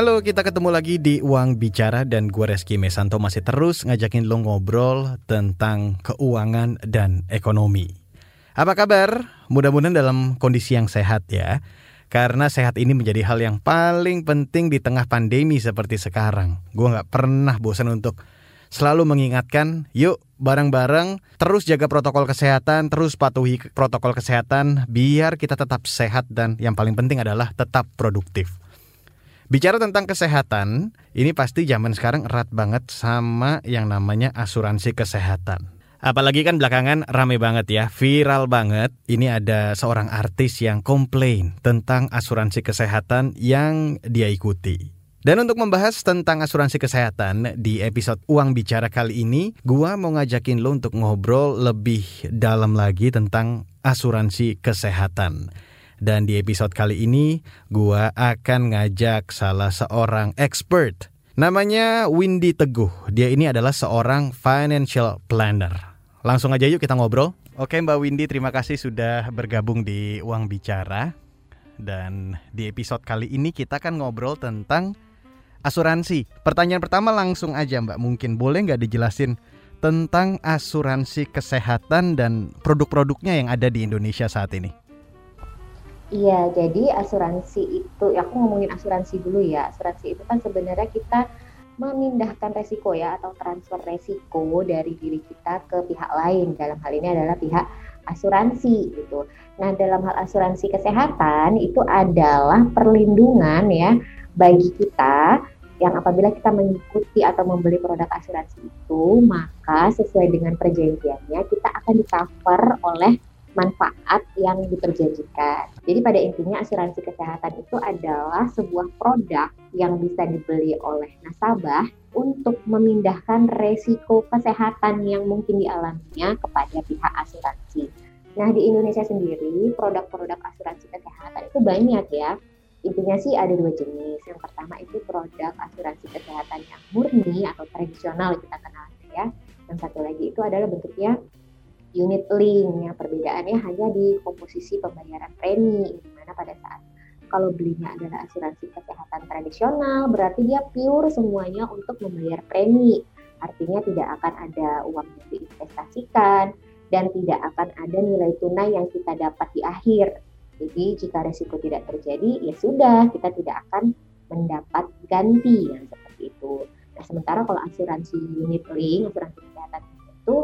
Halo, kita ketemu lagi di Uang Bicara dan gue Reski Mesanto masih terus ngajakin lo ngobrol tentang keuangan dan ekonomi. Apa kabar? Mudah-mudahan dalam kondisi yang sehat ya. Karena sehat ini menjadi hal yang paling penting di tengah pandemi seperti sekarang. Gue gak pernah bosan untuk selalu mengingatkan, yuk bareng-bareng terus jaga protokol kesehatan, terus patuhi protokol kesehatan biar kita tetap sehat dan yang paling penting adalah tetap produktif. Bicara tentang kesehatan, ini pasti zaman sekarang erat banget sama yang namanya asuransi kesehatan. Apalagi kan belakangan rame banget ya, viral banget. Ini ada seorang artis yang komplain tentang asuransi kesehatan yang dia ikuti. Dan untuk membahas tentang asuransi kesehatan di episode Uang Bicara kali ini, gua mau ngajakin lo untuk ngobrol lebih dalam lagi tentang asuransi kesehatan. Dan di episode kali ini, gua akan ngajak salah seorang expert. Namanya Windy Teguh. Dia ini adalah seorang financial planner. Langsung aja yuk kita ngobrol. Oke Mbak Windy, terima kasih sudah bergabung di Uang Bicara. Dan di episode kali ini kita akan ngobrol tentang asuransi. Pertanyaan pertama langsung aja Mbak, mungkin boleh nggak dijelasin tentang asuransi kesehatan dan produk-produknya yang ada di Indonesia saat ini? Iya, jadi asuransi itu, ya aku ngomongin asuransi dulu ya. Asuransi itu kan sebenarnya kita memindahkan resiko ya atau transfer resiko dari diri kita ke pihak lain. Dalam hal ini adalah pihak asuransi gitu. Nah, dalam hal asuransi kesehatan itu adalah perlindungan ya bagi kita yang apabila kita mengikuti atau membeli produk asuransi itu, maka sesuai dengan perjanjiannya kita akan di oleh manfaat yang diperjanjikan. Jadi pada intinya asuransi kesehatan itu adalah sebuah produk yang bisa dibeli oleh nasabah untuk memindahkan resiko kesehatan yang mungkin dialaminya kepada pihak asuransi. Nah di Indonesia sendiri produk-produk asuransi kesehatan itu banyak ya. Intinya sih ada dua jenis. Yang pertama itu produk asuransi kesehatan yang murni atau tradisional kita kenal ya. Yang satu lagi itu adalah bentuknya unit link. Yang perbedaannya hanya di komposisi pembayaran premi di mana pada saat kalau belinya adalah asuransi kesehatan tradisional berarti dia pure semuanya untuk membayar premi. Artinya tidak akan ada uang yang diinvestasikan dan tidak akan ada nilai tunai yang kita dapat di akhir. Jadi jika resiko tidak terjadi ya sudah kita tidak akan mendapat ganti yang seperti itu. Nah sementara kalau asuransi unit link asuransi kesehatan itu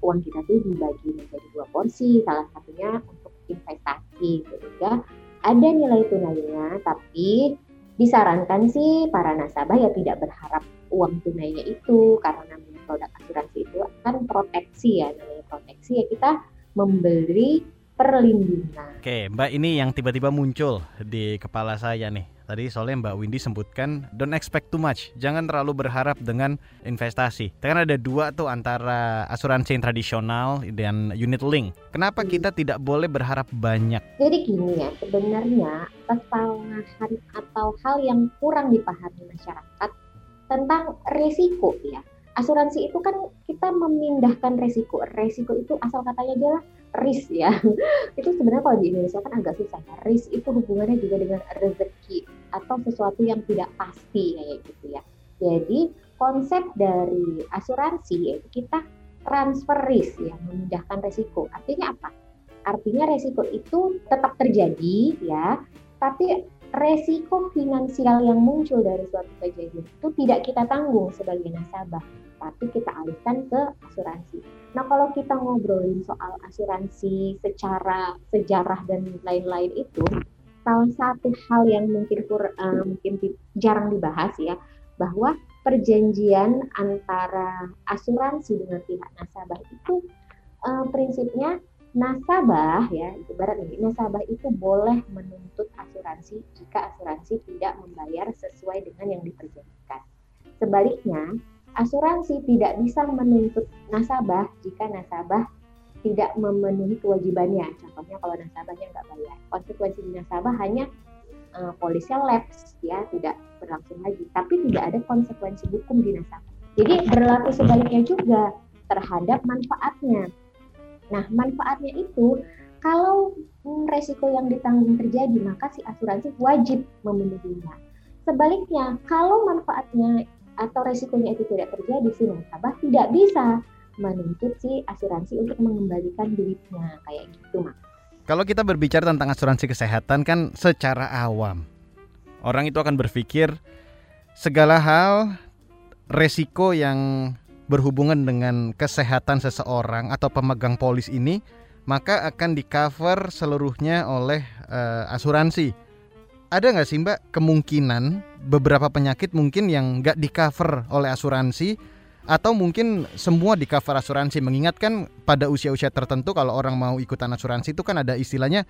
uang kita tuh dibagi menjadi dua porsi, salah satunya untuk investasi sehingga ada nilai tunainya, tapi disarankan sih para nasabah ya tidak berharap uang tunainya itu karena produk asuransi itu akan proteksi ya, namanya proteksi ya kita memberi perlindungan. Oke, Mbak ini yang tiba-tiba muncul di kepala saya nih. Tadi soalnya Mbak Windy sebutkan don't expect too much. Jangan terlalu berharap dengan investasi. Karena ada dua tuh antara asuransi yang tradisional dan unit link. Kenapa hmm. kita tidak boleh berharap banyak? Jadi gini ya, sebenarnya kesalahan atau hal yang kurang dipahami masyarakat tentang risiko ya asuransi itu kan kita memindahkan resiko. Resiko itu asal katanya adalah risk ya. itu sebenarnya kalau di Indonesia kan agak susah ya. Risk itu hubungannya juga dengan rezeki atau sesuatu yang tidak pasti kayak gitu ya. Jadi konsep dari asuransi yaitu kita transfer risk ya, memindahkan resiko. Artinya apa? Artinya resiko itu tetap terjadi ya, tapi resiko finansial yang muncul dari suatu kejadian itu tidak kita tanggung sebagai nasabah, tapi kita alihkan ke asuransi. Nah, kalau kita ngobrolin soal asuransi secara sejarah dan lain-lain itu, salah satu hal yang mungkin kur, uh, mungkin jarang dibahas ya, bahwa perjanjian antara asuransi dengan pihak nasabah itu uh, prinsipnya nasabah ya ibarat ini nasabah itu boleh menuntut asuransi jika asuransi tidak membayar sesuai dengan yang diperjanjikan. Sebaliknya, asuransi tidak bisa menuntut nasabah jika nasabah tidak memenuhi kewajibannya. Contohnya kalau nasabahnya nggak bayar, konsekuensi di nasabah hanya uh, polisnya lapse ya tidak berlangsung lagi, tapi tidak ada konsekuensi hukum di nasabah. Jadi berlaku sebaliknya juga terhadap manfaatnya Nah, manfaatnya itu kalau resiko yang ditanggung terjadi, maka si asuransi wajib memenuhinya. Sebaliknya, kalau manfaatnya atau resikonya itu tidak terjadi, si nasabah tidak bisa menuntut si asuransi untuk mengembalikan duitnya kayak gitu, Mak. Kalau kita berbicara tentang asuransi kesehatan kan secara awam orang itu akan berpikir segala hal resiko yang berhubungan dengan kesehatan seseorang atau pemegang polis ini maka akan di cover seluruhnya oleh uh, asuransi. Ada nggak sih mbak kemungkinan beberapa penyakit mungkin yang nggak di cover oleh asuransi atau mungkin semua di cover asuransi mengingatkan pada usia-usia tertentu kalau orang mau ikutan asuransi itu kan ada istilahnya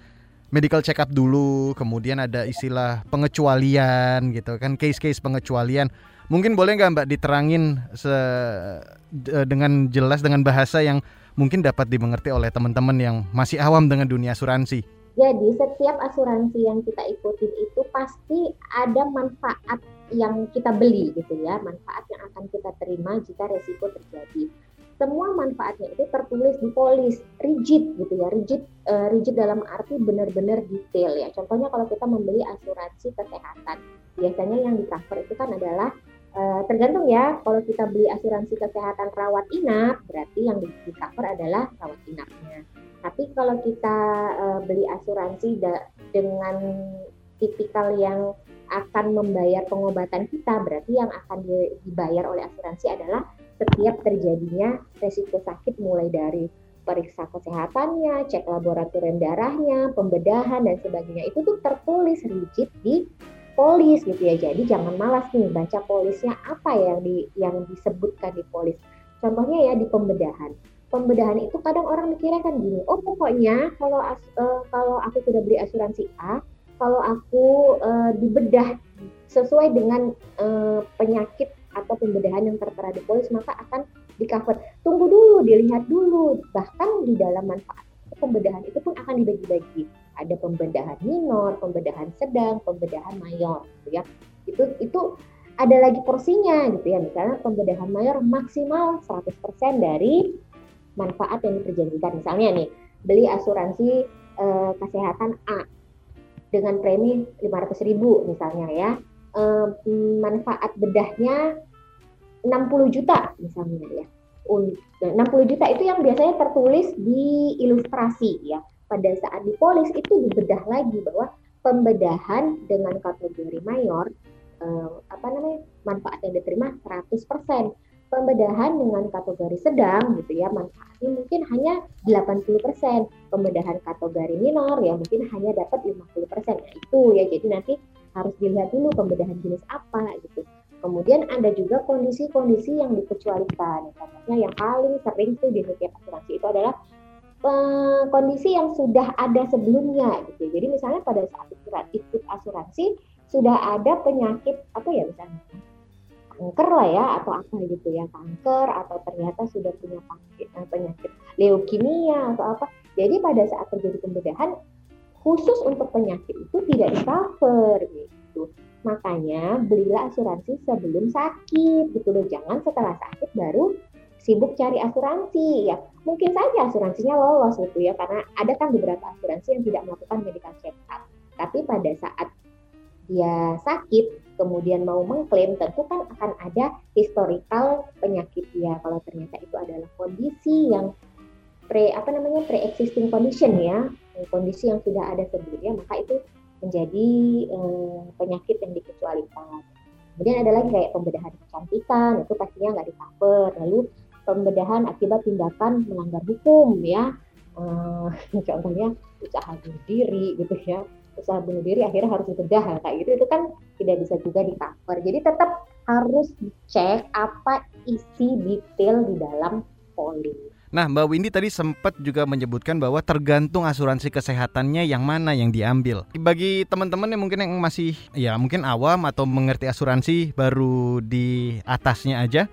medical check up dulu kemudian ada istilah pengecualian gitu kan case-case pengecualian mungkin boleh nggak mbak diterangin se e, dengan jelas dengan bahasa yang mungkin dapat dimengerti oleh teman-teman yang masih awam dengan dunia asuransi jadi setiap asuransi yang kita ikutin itu pasti ada manfaat yang kita beli gitu ya, manfaat yang akan kita terima jika resiko terjadi. Semua manfaatnya itu tertulis di polis, rigid gitu ya, rigid uh, rigid dalam arti benar-benar detail ya. Contohnya kalau kita membeli asuransi kesehatan, biasanya yang di cover itu kan adalah uh, tergantung ya. Kalau kita beli asuransi kesehatan rawat inap, berarti yang di, cover adalah rawat inapnya. Tapi kalau kita uh, beli asuransi dengan tipikal yang akan membayar pengobatan kita, berarti yang akan dibayar oleh asuransi adalah setiap terjadinya resiko sakit mulai dari periksa kesehatannya, cek laboratorium darahnya, pembedahan dan sebagainya. Itu tuh tertulis rigid di polis gitu ya. Jadi jangan malas nih baca polisnya apa yang di yang disebutkan di polis. Contohnya ya di pembedahan. Pembedahan itu kadang orang mikirnya kan gini, oh pokoknya kalau as, uh, kalau aku sudah beli asuransi A, kalau aku uh, dibedah sesuai dengan uh, penyakit atau pembedahan yang tertera di polis maka akan di cover. Tunggu dulu, dilihat dulu. Bahkan di dalam manfaat pembedahan itu pun akan dibagi-bagi. Ada pembedahan minor, pembedahan sedang, pembedahan mayor, gitu ya. Itu itu ada lagi porsinya gitu ya. Misalnya pembedahan mayor maksimal 100% dari manfaat yang diperjanjikan. Misalnya nih, beli asuransi uh, kesehatan A dengan premi 500 ribu misalnya ya eh, manfaat bedahnya 60 juta misalnya ya 60 juta itu yang biasanya tertulis di ilustrasi ya pada saat di polis itu dibedah lagi bahwa pembedahan dengan kategori mayor eh, apa namanya manfaat yang diterima 100% pembedahan dengan kategori sedang gitu ya manfaatnya mungkin hanya 80%. Pembedahan kategori minor ya mungkin hanya dapat 50%. Nah, itu ya jadi nanti harus dilihat dulu pembedahan jenis apa gitu. Kemudian ada juga kondisi-kondisi yang dikecualikan. Contohnya yang paling sering tuh di setiap asuransi itu adalah eh, kondisi yang sudah ada sebelumnya gitu. Jadi misalnya pada saat ikut asuransi sudah ada penyakit apa ya misalnya kanker lah ya atau apa gitu ya kanker atau ternyata sudah punya penyakit, eh, penyakit leukemia atau apa jadi pada saat terjadi pembedahan khusus untuk penyakit itu tidak di cover gitu makanya belilah asuransi sebelum sakit gitu loh. Jangan setelah sakit baru sibuk cari asuransi. Ya mungkin saja asuransinya lolos gitu ya karena ada kan beberapa asuransi yang tidak melakukan medical check up tapi pada saat dia sakit kemudian mau mengklaim tentu kan akan ada historical penyakit dia. Kalau ternyata itu adalah kondisi yang pre apa namanya pre existing condition ya. Kondisi yang sudah ada sebelumnya maka itu menjadi eh, penyakit yang dikecualikan. Kemudian ada lagi kayak pembedahan kecantikan itu pastinya nggak di lalu pembedahan akibat tindakan melanggar hukum ya. Eh, contohnya usaha bunuh diri gitu ya. Usaha bunuh diri akhirnya harus dibedah kayak gitu. Itu kan tidak bisa juga di jadi tetap harus dicek apa isi detail di dalam polis Nah, Mbak Windy tadi sempat juga menyebutkan bahwa tergantung asuransi kesehatannya yang mana yang diambil. Bagi teman-teman yang mungkin yang masih ya mungkin awam atau mengerti asuransi baru di atasnya aja,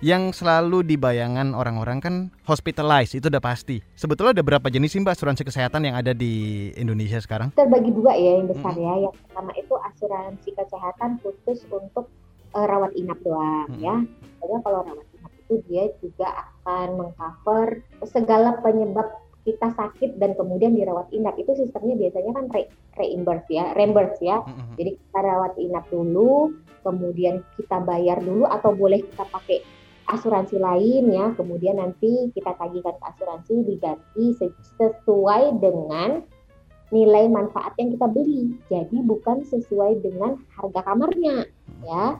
yang selalu dibayangan orang-orang kan hospitalized itu udah pasti. Sebetulnya ada berapa jenis sih mbak asuransi kesehatan yang ada di Indonesia sekarang? Terbagi dua ya yang besar hmm. ya. Yang pertama itu asuransi kesehatan khusus untuk uh, rawat inap doang hmm. ya. Karena kalau rawat inap itu dia juga akan mengcover segala penyebab kita sakit dan kemudian dirawat inap itu sistemnya biasanya kan re reimburse ya, reimburse ya. Mm-hmm. Jadi kita rawat inap dulu, kemudian kita bayar dulu atau boleh kita pakai asuransi lain ya. Kemudian nanti kita tagihkan ke asuransi diganti sesuai dengan nilai manfaat yang kita beli. Jadi bukan sesuai dengan harga kamarnya ya.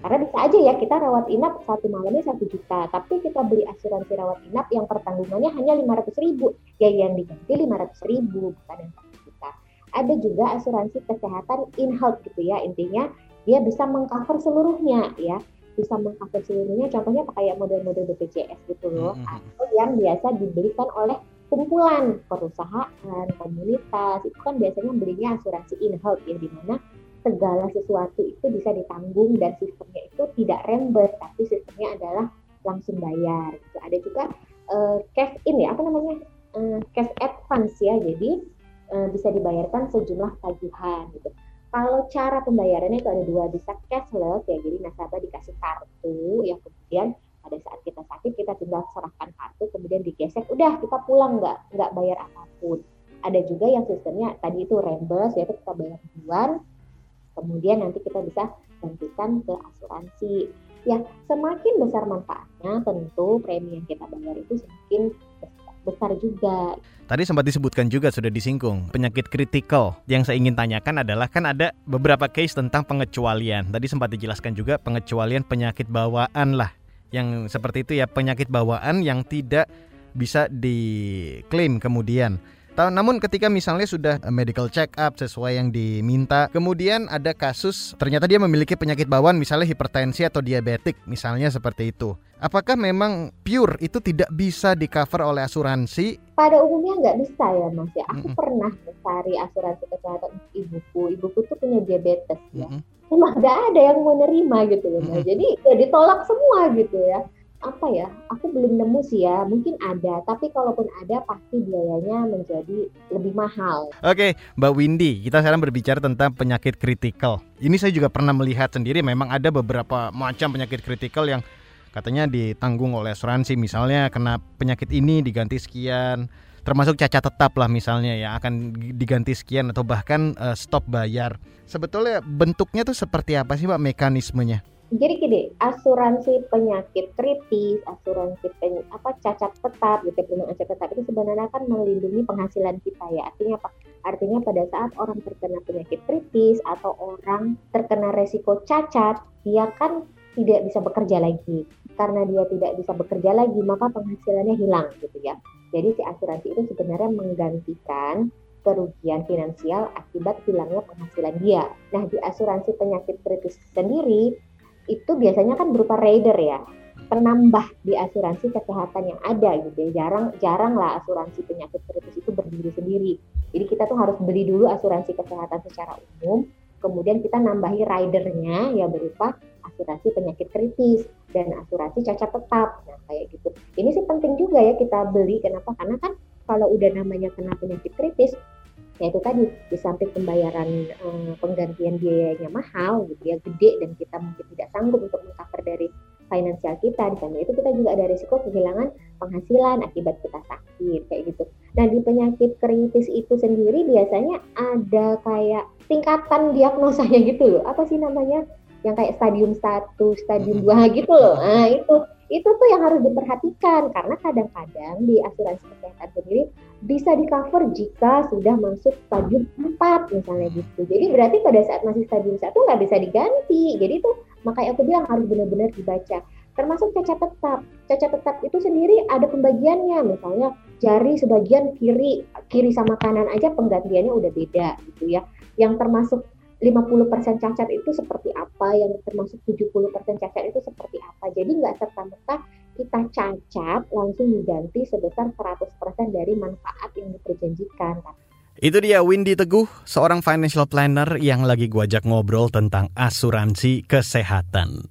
Karena bisa aja ya kita rawat inap satu malamnya satu juta, tapi kita beli asuransi rawat inap yang pertanggungannya hanya lima ratus ribu, ya yang diganti lima ratus ribu bukan yang satu juta. Ada juga asuransi kesehatan in health gitu ya, intinya dia bisa mengcover seluruhnya ya, bisa mengcover seluruhnya. Contohnya kayak model-model BPJS gitu loh, atau yang biasa dibelikan oleh kumpulan perusahaan, komunitas, itu kan biasanya belinya asuransi in health ya, di mana segala sesuatu itu bisa ditanggung dan sistemnya itu tidak reimburse tapi sistemnya adalah langsung bayar gitu. ada juga uh, cash in ya apa namanya uh, cash advance ya jadi uh, bisa dibayarkan sejumlah tagihan gitu kalau cara pembayarannya itu ada dua bisa cashless ya jadi nasabah dikasih kartu ya kemudian pada saat kita sakit kita tinggal serahkan kartu kemudian digesek udah kita pulang nggak nggak bayar apa pun ada juga yang sistemnya tadi itu reimburse yaitu kita bayar duluan kemudian nanti kita bisa gantikan ke asuransi. Ya, semakin besar manfaatnya, tentu premi yang kita bayar itu semakin besar juga. Tadi sempat disebutkan juga sudah disinggung penyakit kritikal. Yang saya ingin tanyakan adalah kan ada beberapa case tentang pengecualian. Tadi sempat dijelaskan juga pengecualian penyakit bawaan lah. Yang seperti itu ya penyakit bawaan yang tidak bisa diklaim kemudian. Namun ketika misalnya sudah medical check up sesuai yang diminta, kemudian ada kasus ternyata dia memiliki penyakit bawaan misalnya hipertensi atau diabetik misalnya seperti itu. Apakah memang pure itu tidak bisa di cover oleh asuransi? Pada umumnya nggak bisa ya mas ya. Aku mm -hmm. pernah mencari asuransi kesehatan ibuku. Ibuku tuh punya diabetes ya. Mm -hmm. Emang nggak ada yang mau nerima gitu loh. Mm -hmm. Jadi ya ditolak semua gitu ya apa ya aku belum nemu sih ya mungkin ada tapi kalaupun ada pasti biayanya menjadi lebih mahal. Oke Mbak Windy kita sekarang berbicara tentang penyakit kritikal. Ini saya juga pernah melihat sendiri memang ada beberapa macam penyakit kritikal yang katanya ditanggung oleh asuransi. Misalnya kena penyakit ini diganti sekian termasuk cacat tetap lah misalnya ya akan diganti sekian atau bahkan uh, stop bayar. Sebetulnya bentuknya tuh seperti apa sih Mbak mekanismenya jadi gini, asuransi penyakit kritis, asuransi pen, apa cacat tetap, gitu perlindungan cacat tetap itu sebenarnya kan melindungi penghasilan kita ya. Artinya apa? Artinya pada saat orang terkena penyakit kritis atau orang terkena resiko cacat, dia kan tidak bisa bekerja lagi. Karena dia tidak bisa bekerja lagi, maka penghasilannya hilang gitu ya. Jadi si asuransi itu sebenarnya menggantikan kerugian finansial akibat hilangnya penghasilan dia. Nah, di asuransi penyakit kritis sendiri itu biasanya kan berupa rider ya penambah di asuransi kesehatan yang ada gitu ya. Jarang jarang lah asuransi penyakit kritis itu berdiri sendiri. Jadi kita tuh harus beli dulu asuransi kesehatan secara umum kemudian kita nambahi ridernya ya berupa asuransi penyakit kritis dan asuransi cacat tetap. Nah kayak gitu. Ini sih penting juga ya kita beli. Kenapa? Karena kan kalau udah namanya kena penyakit kritis ya itu tadi di samping pembayaran eh, penggantian biayanya mahal gitu ya gede dan kita mungkin tidak sanggup untuk mengcover dari finansial kita di sana itu kita juga ada risiko kehilangan penghasilan akibat kita sakit kayak gitu. Nah di penyakit kritis itu sendiri biasanya ada kayak tingkatan diagnosanya gitu loh. Apa sih namanya? Yang kayak stadium 1, stadium 2 gitu loh. Nah itu itu tuh yang harus diperhatikan karena kadang-kadang di asuransi kesehatan sendiri bisa di cover jika sudah masuk stadium 4 misalnya gitu. Jadi berarti pada saat masih stadium 1 nggak bisa diganti. Jadi itu makanya aku bilang harus benar-benar dibaca. Termasuk cacat tetap. Cacat tetap itu sendiri ada pembagiannya. Misalnya jari sebagian kiri, kiri sama kanan aja penggantiannya udah beda gitu ya. Yang termasuk 50% cacat itu seperti apa, yang termasuk 70% cacat itu seperti apa. Jadi nggak serta-merta kita cacat langsung diganti sebesar 100% dari manfaat yang diperjanjikan. Itu dia Windy Teguh, seorang financial planner yang lagi gua ajak ngobrol tentang asuransi kesehatan.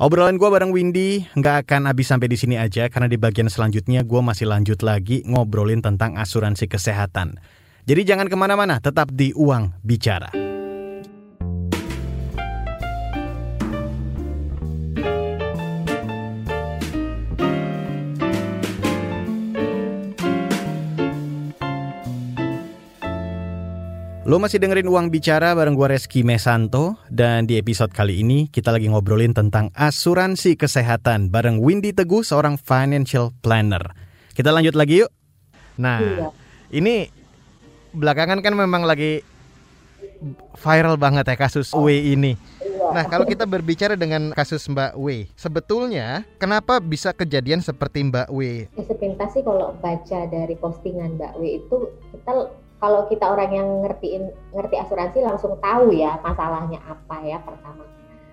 Obrolan gue bareng Windy nggak akan habis sampai di sini aja karena di bagian selanjutnya gue masih lanjut lagi ngobrolin tentang asuransi kesehatan. Jadi jangan ke mana-mana, tetap di Uang Bicara. Lo masih dengerin Uang Bicara bareng gue Reski Mesanto dan di episode kali ini kita lagi ngobrolin tentang asuransi kesehatan bareng Windy Teguh seorang financial planner. Kita lanjut lagi yuk. Nah, iya. ini belakangan kan memang lagi viral banget ya kasus W ini. Iya. Nah, kalau kita berbicara dengan kasus Mbak W, sebetulnya kenapa bisa kejadian seperti Mbak W? Ya, sepintas sih kalau baca dari postingan Mbak W itu kita kalau kita orang yang ngertiin ngerti asuransi langsung tahu ya masalahnya apa ya pertama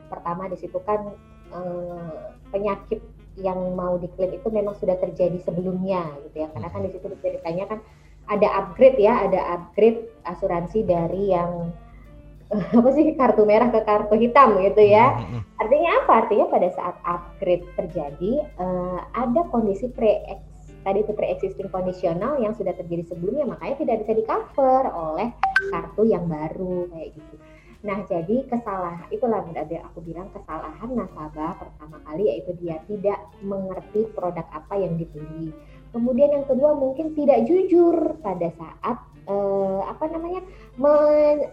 pertama di situ kan eh, penyakit yang mau diklaim itu memang sudah terjadi sebelumnya gitu ya karena kan di situ ceritanya kan ada upgrade ya ada upgrade asuransi dari yang apa sih kartu merah ke kartu hitam gitu ya. Artinya apa? Artinya pada saat upgrade terjadi uh, ada kondisi pre tadi itu pre-existing kondisional yang sudah terjadi sebelumnya makanya tidak bisa di cover oleh kartu yang baru kayak gitu. Nah, jadi kesalahan itulah ada aku bilang kesalahan nasabah pertama kali yaitu dia tidak mengerti produk apa yang dibeli. Kemudian yang kedua mungkin tidak jujur pada saat eh, apa namanya me,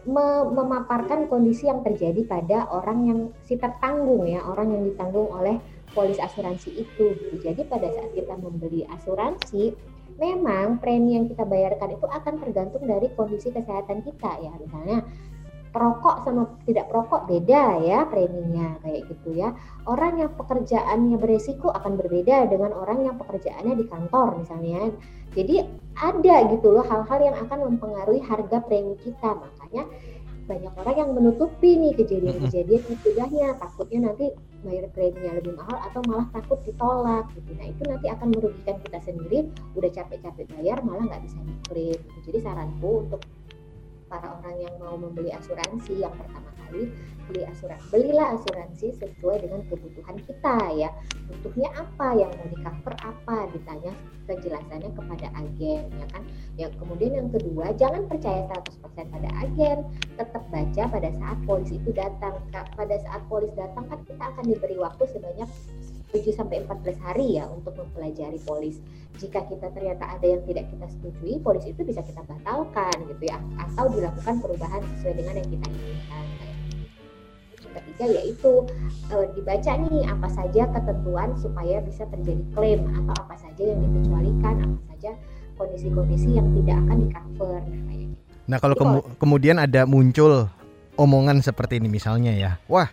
me, memaparkan kondisi yang terjadi pada orang yang si tertanggung ya, orang yang ditanggung oleh polis asuransi itu gitu. Jadi pada saat kita membeli asuransi, memang premi yang kita bayarkan itu akan tergantung dari kondisi kesehatan kita ya. Misalnya perokok sama tidak perokok beda ya preminya kayak gitu ya. Orang yang pekerjaannya beresiko akan berbeda dengan orang yang pekerjaannya di kantor misalnya. Jadi ada gitu loh hal-hal yang akan mempengaruhi harga premi kita. Makanya banyak orang yang menutupi nih kejadian-kejadian yang sudahnya takutnya nanti bayar preminya lebih mahal atau malah takut ditolak gitu. Nah itu nanti akan merugikan kita sendiri. Udah capek-capek bayar malah nggak bisa diklaim. Jadi saranku untuk para orang yang mau membeli asuransi yang pertama kali beli asuransi belilah asuransi sesuai dengan kebutuhan kita ya. Butuhnya apa yang mau di cover apa ditanya kejelasannya kepada agen ya kan. Yang kemudian yang kedua jangan percaya 100% pada agen tetap baca pada saat polis itu datang. Pada saat polis datang kan kita akan diberi waktu sebanyak 7 sampai 14 hari ya untuk mempelajari polis. Jika kita ternyata ada yang tidak kita setujui, polis itu bisa kita batalkan gitu ya atau dilakukan perubahan sesuai dengan yang kita inginkan ketiga yaitu e, dibaca nih apa saja ketentuan supaya bisa terjadi klaim atau apa saja yang dikecualikan apa saja kondisi-kondisi yang tidak akan di cover nah gitu. Nah kalau kemu kemudian ada muncul omongan seperti ini misalnya ya, wah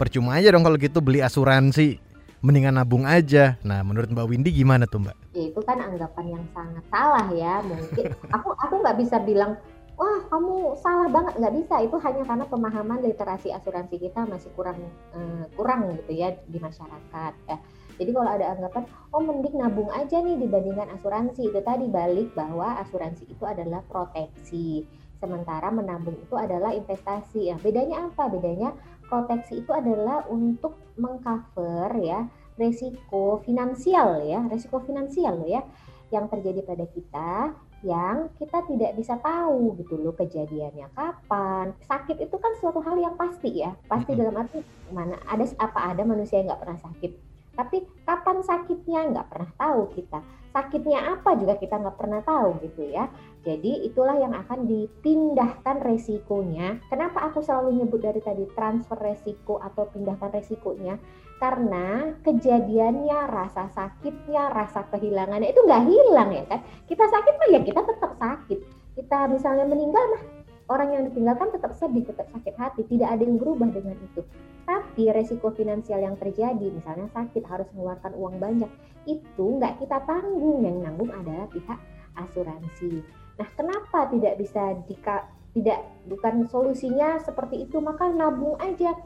percuma aja dong kalau gitu beli asuransi, mendingan nabung aja. Nah menurut Mbak Windy gimana tuh Mbak? Ya itu kan anggapan yang sangat salah ya mungkin. aku aku nggak bisa bilang wah kamu salah banget nggak bisa itu hanya karena pemahaman literasi asuransi kita masih kurang uh, kurang gitu ya di masyarakat ya jadi kalau ada anggapan oh mending nabung aja nih dibandingkan asuransi itu tadi balik bahwa asuransi itu adalah proteksi sementara menabung itu adalah investasi ya bedanya apa bedanya proteksi itu adalah untuk mengcover ya resiko finansial ya resiko finansial ya yang terjadi pada kita yang kita tidak bisa tahu gitu loh kejadiannya kapan. Sakit itu kan suatu hal yang pasti ya, pasti dalam arti mana ada apa ada manusia yang nggak pernah sakit. Tapi kapan sakitnya nggak pernah tahu kita. Sakitnya apa juga kita nggak pernah tahu gitu ya. Jadi itulah yang akan dipindahkan resikonya. Kenapa aku selalu nyebut dari tadi transfer resiko atau pindahkan resikonya? karena kejadiannya, rasa sakitnya, rasa kehilangannya itu nggak hilang ya kan. Kita sakit mah ya kita tetap sakit. Kita misalnya meninggal mah orang yang ditinggalkan tetap sedih, tetap sakit hati. Tidak ada yang berubah dengan itu. Tapi resiko finansial yang terjadi, misalnya sakit harus mengeluarkan uang banyak, itu nggak kita tanggung. Yang nanggung adalah pihak asuransi. Nah, kenapa tidak bisa dika, tidak bukan solusinya seperti itu maka nabung aja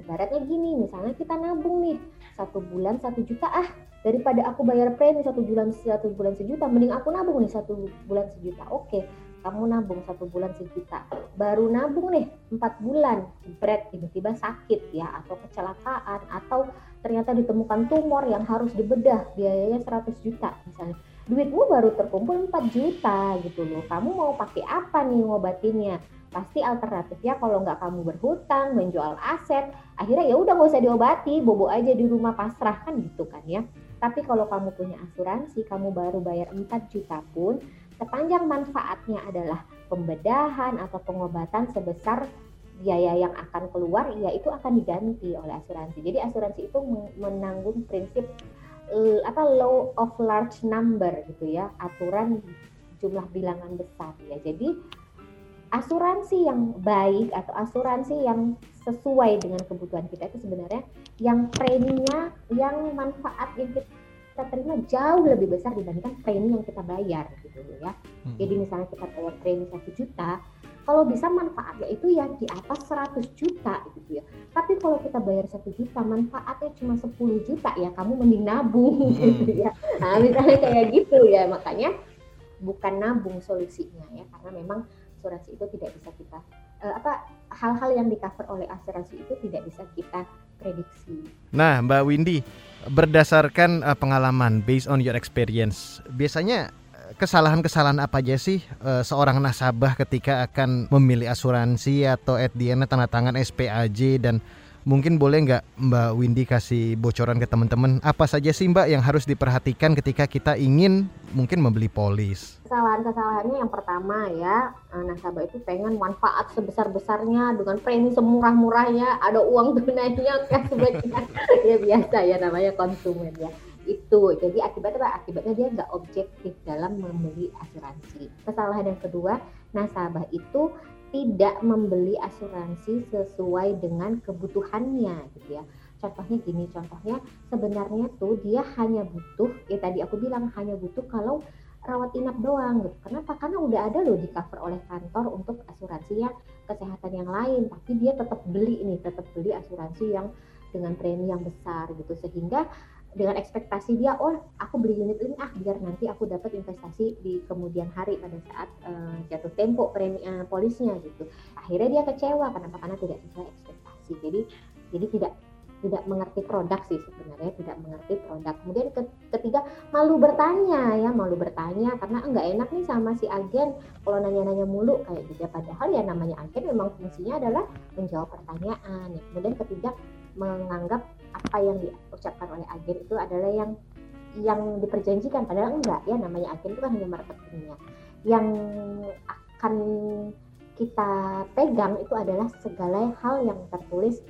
ibaratnya gini misalnya kita nabung nih satu bulan satu juta ah daripada aku bayar premi satu bulan satu bulan sejuta mending aku nabung nih satu bulan sejuta oke kamu nabung satu bulan sejuta. Baru nabung nih empat bulan. Berat tiba-tiba sakit ya atau kecelakaan atau ternyata ditemukan tumor yang harus dibedah. Biayanya 100 juta misalnya. Duitmu baru terkumpul 4 juta gitu loh. Kamu mau pakai apa nih ngobatinnya? Pasti alternatifnya kalau nggak kamu berhutang menjual aset akhirnya ya udah nggak usah diobati bobo aja di rumah pasrah kan gitu kan ya. Tapi kalau kamu punya asuransi kamu baru bayar 4 juta pun sepanjang manfaatnya adalah pembedahan atau pengobatan sebesar biaya yang akan keluar ya itu akan diganti oleh asuransi. Jadi asuransi itu menanggung prinsip uh, apa law of large number gitu ya, aturan jumlah bilangan besar ya. Jadi asuransi yang baik atau asuransi yang sesuai dengan kebutuhan kita itu sebenarnya yang preminya yang manfaat yang kita terima jauh lebih besar dibandingkan premi yang kita bayar gitu ya. Hmm. Jadi misalnya kita bayar premi satu juta, kalau bisa manfaatnya itu ya di atas 100 juta gitu ya. Tapi kalau kita bayar satu juta, manfaatnya cuma 10 juta ya, kamu mending nabung hmm. gitu ya. Nah misalnya kayak gitu ya, makanya bukan nabung solusinya ya, karena memang asuransi itu tidak bisa kita uh, apa hal-hal yang di cover oleh asuransi itu tidak bisa kita prediksi. Nah, Mbak Windy, berdasarkan uh, pengalaman based on your experience, biasanya kesalahan-kesalahan apa aja sih uh, seorang nasabah ketika akan memilih asuransi atau at the end tanda tangan SPAJ dan mungkin boleh nggak Mbak Windy kasih bocoran ke teman-teman? Apa saja sih Mbak yang harus diperhatikan ketika kita ingin mungkin membeli polis? Kesalahan-kesalahannya yang pertama ya eh, nasabah itu pengen manfaat sebesar-besarnya dengan premi semurah-murahnya. Ada uang tunainya cashbacknya ya biasa ya namanya konsumen ya. Itu. Jadi akibatnya apa? Akibatnya dia nggak objektif dalam membeli asuransi. Kesalahan yang kedua nasabah itu tidak membeli asuransi sesuai dengan kebutuhannya gitu ya contohnya gini contohnya sebenarnya tuh dia hanya butuh ya tadi aku bilang hanya butuh kalau rawat inap doang gitu. Kenapa? Karena udah ada loh di cover oleh kantor untuk asuransi yang kesehatan yang lain, tapi dia tetap beli ini, tetap beli asuransi yang dengan premi yang besar gitu sehingga dengan ekspektasi dia oh aku beli unit ini ah biar nanti aku dapat investasi di kemudian hari pada saat uh, jatuh tempo premi uh, polisnya gitu. Akhirnya dia kecewa kenapa? Karena tidak sesuai ekspektasi. Jadi jadi tidak tidak mengerti produk sih sebenarnya tidak mengerti produk. Kemudian ketiga malu bertanya ya malu bertanya karena enggak enak nih sama si agen kalau nanya-nanya mulu kayak gitu. Padahal ya namanya agen memang fungsinya adalah menjawab pertanyaan. Ya. kemudian ketiga menganggap apa yang diucapkan oleh agen itu adalah yang yang diperjanjikan. Padahal enggak ya namanya agen itu kan hanya marketingnya. Yang akan kita pegang itu adalah segala hal yang tertulis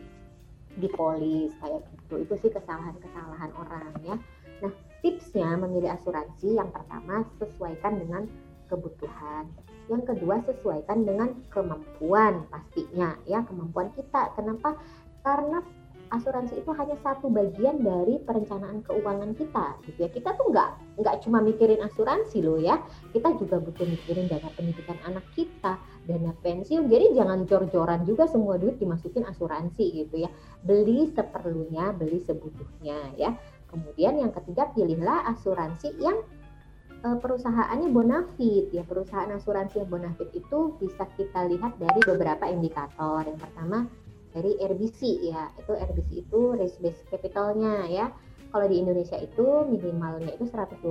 di polis kayak gitu. Itu sih kesalahan-kesalahan orang ya. Nah tipsnya memilih asuransi yang pertama sesuaikan dengan kebutuhan. Yang kedua sesuaikan dengan kemampuan pastinya ya kemampuan kita. Kenapa? Karena asuransi itu hanya satu bagian dari perencanaan keuangan kita gitu ya. Kita tuh nggak nggak cuma mikirin asuransi loh ya. Kita juga butuh mikirin dana pendidikan anak kita dana pensiun. Jadi jangan jor-joran juga semua duit dimasukin asuransi gitu ya. Beli seperlunya beli sebutuhnya ya. Kemudian yang ketiga pilihlah asuransi yang eh, perusahaannya bonafit ya. Perusahaan asuransi yang bonafit itu bisa kita lihat dari beberapa indikator. Yang pertama dari RBC ya. Itu RBC itu risk based capitalnya ya. Kalau di Indonesia itu minimalnya itu 120%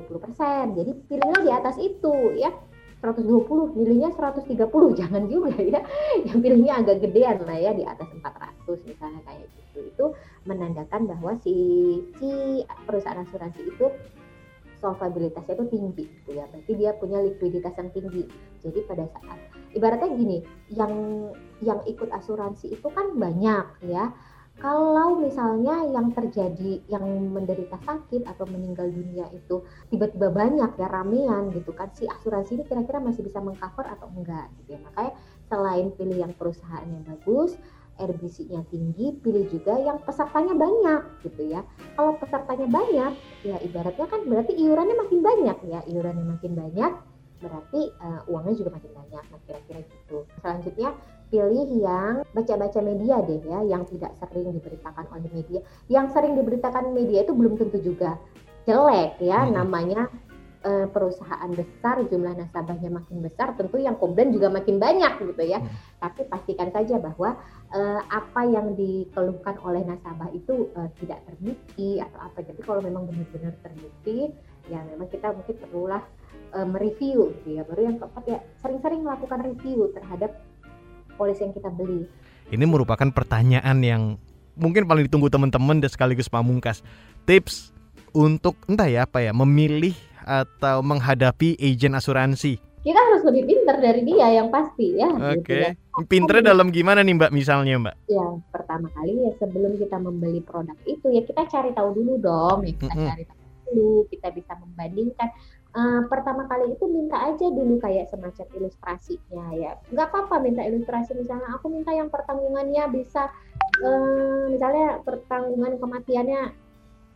jadi pilihnya di atas itu ya. 120 milihnya 130 jangan juga ya. Yang pilihnya agak gedean lah ya di atas 400 misalnya kayak gitu. Itu menandakan bahwa si si perusahaan asuransi itu solvabilitasnya itu tinggi gitu ya. Berarti dia punya likuiditas yang tinggi. Jadi pada saat ibaratnya gini yang yang ikut asuransi itu kan banyak ya. Kalau misalnya yang terjadi yang menderita sakit atau meninggal dunia itu tiba-tiba banyak ya ramean gitu kan si asuransi ini kira-kira masih bisa mengcover atau enggak gitu ya. Makanya selain pilih yang perusahaan yang bagus RBC-nya tinggi, pilih juga yang pesertanya banyak gitu ya. Kalau pesertanya banyak, ya ibaratnya kan berarti iurannya makin banyak ya, iurannya makin banyak, berarti uh, uangnya juga makin banyak. Nah kira-kira gitu. Selanjutnya pilih yang baca-baca media deh ya, yang tidak sering diberitakan oleh media. Yang sering diberitakan media itu belum tentu juga jelek ya, hmm. namanya uh, perusahaan besar jumlah nasabahnya makin besar tentu yang komplain juga makin banyak gitu ya. Hmm. tapi pastikan saja bahwa uh, apa yang dikeluhkan oleh nasabah itu uh, tidak terbukti atau apa. Jadi kalau memang benar-benar terbukti ya memang kita mungkin perlulah uh, mereview gitu ya. Baru yang keempat ya sering-sering melakukan review terhadap polis yang kita beli. Ini merupakan pertanyaan yang mungkin paling ditunggu teman-teman dan sekaligus pamungkas tips untuk entah ya apa ya memilih atau menghadapi agen asuransi kita harus lebih pinter dari dia yang pasti ya. Oke. Okay. Gitu ya. Pinternya dalam gimana nih Mbak misalnya Mbak? Ya pertama kali ya sebelum kita membeli produk itu ya kita cari tahu dulu dong ya kita mm -hmm. cari tahu dulu kita bisa membandingkan. Uh, pertama kali itu minta aja dulu kayak semacam ilustrasinya ya nggak apa-apa minta ilustrasi misalnya aku minta yang pertanggungannya bisa uh, misalnya pertanggungan kematiannya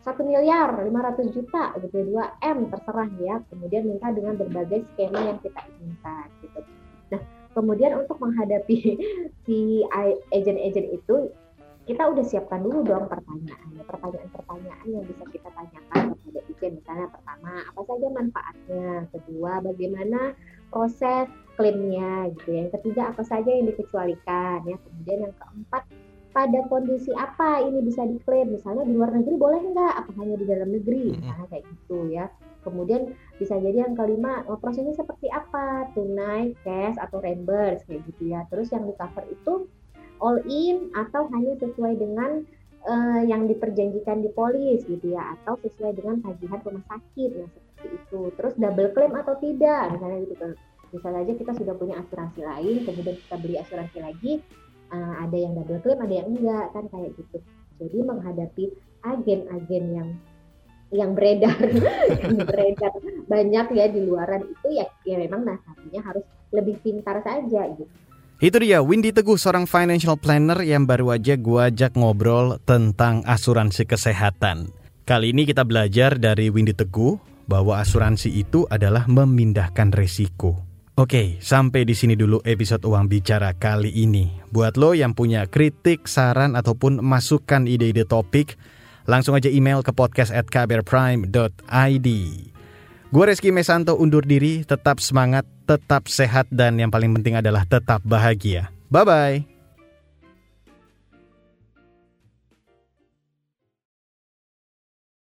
satu miliar lima ratus juta gitu dua m terserah ya. Kemudian minta dengan berbagai skema yang kita inginkan gitu. Nah kemudian untuk menghadapi si agent-agent itu kita udah siapkan dulu dong pertanyaan pertanyaan-pertanyaan yang bisa kita tanyakan kepada agent. Misalnya pertama apa saja manfaatnya? Kedua bagaimana proses klaimnya gitu ya. yang ketiga apa saja yang dikecualikan ya. Kemudian yang keempat pada kondisi apa ini bisa diklaim? Misalnya di luar negeri boleh nggak? Apa hanya di dalam negeri? Misalnya kayak gitu ya. Kemudian bisa jadi yang kelima prosesnya seperti apa? Tunai cash atau reimburse kayak gitu ya. Terus yang di cover itu all in atau hanya sesuai dengan uh, yang diperjanjikan di polis gitu ya. Atau sesuai dengan tagihan rumah sakit nah seperti itu. Terus double claim atau tidak misalnya gitu. Kan bisa saja kita sudah punya asuransi lain kemudian kita beli asuransi lagi ada yang double claim ada yang enggak kan kayak gitu jadi menghadapi agen-agen yang yang beredar yang beredar banyak ya di luaran itu ya ya memang nasabahnya harus lebih pintar saja gitu itu dia Windy Teguh seorang financial planner yang baru aja gua ajak ngobrol tentang asuransi kesehatan. Kali ini kita belajar dari Windy Teguh bahwa asuransi itu adalah memindahkan resiko. Oke, sampai di sini dulu episode Uang Bicara kali ini. Buat lo yang punya kritik, saran, ataupun masukan ide-ide topik, langsung aja email ke podcast at kbrprime.id. Gue Reski Mesanto undur diri, tetap semangat, tetap sehat, dan yang paling penting adalah tetap bahagia. Bye-bye.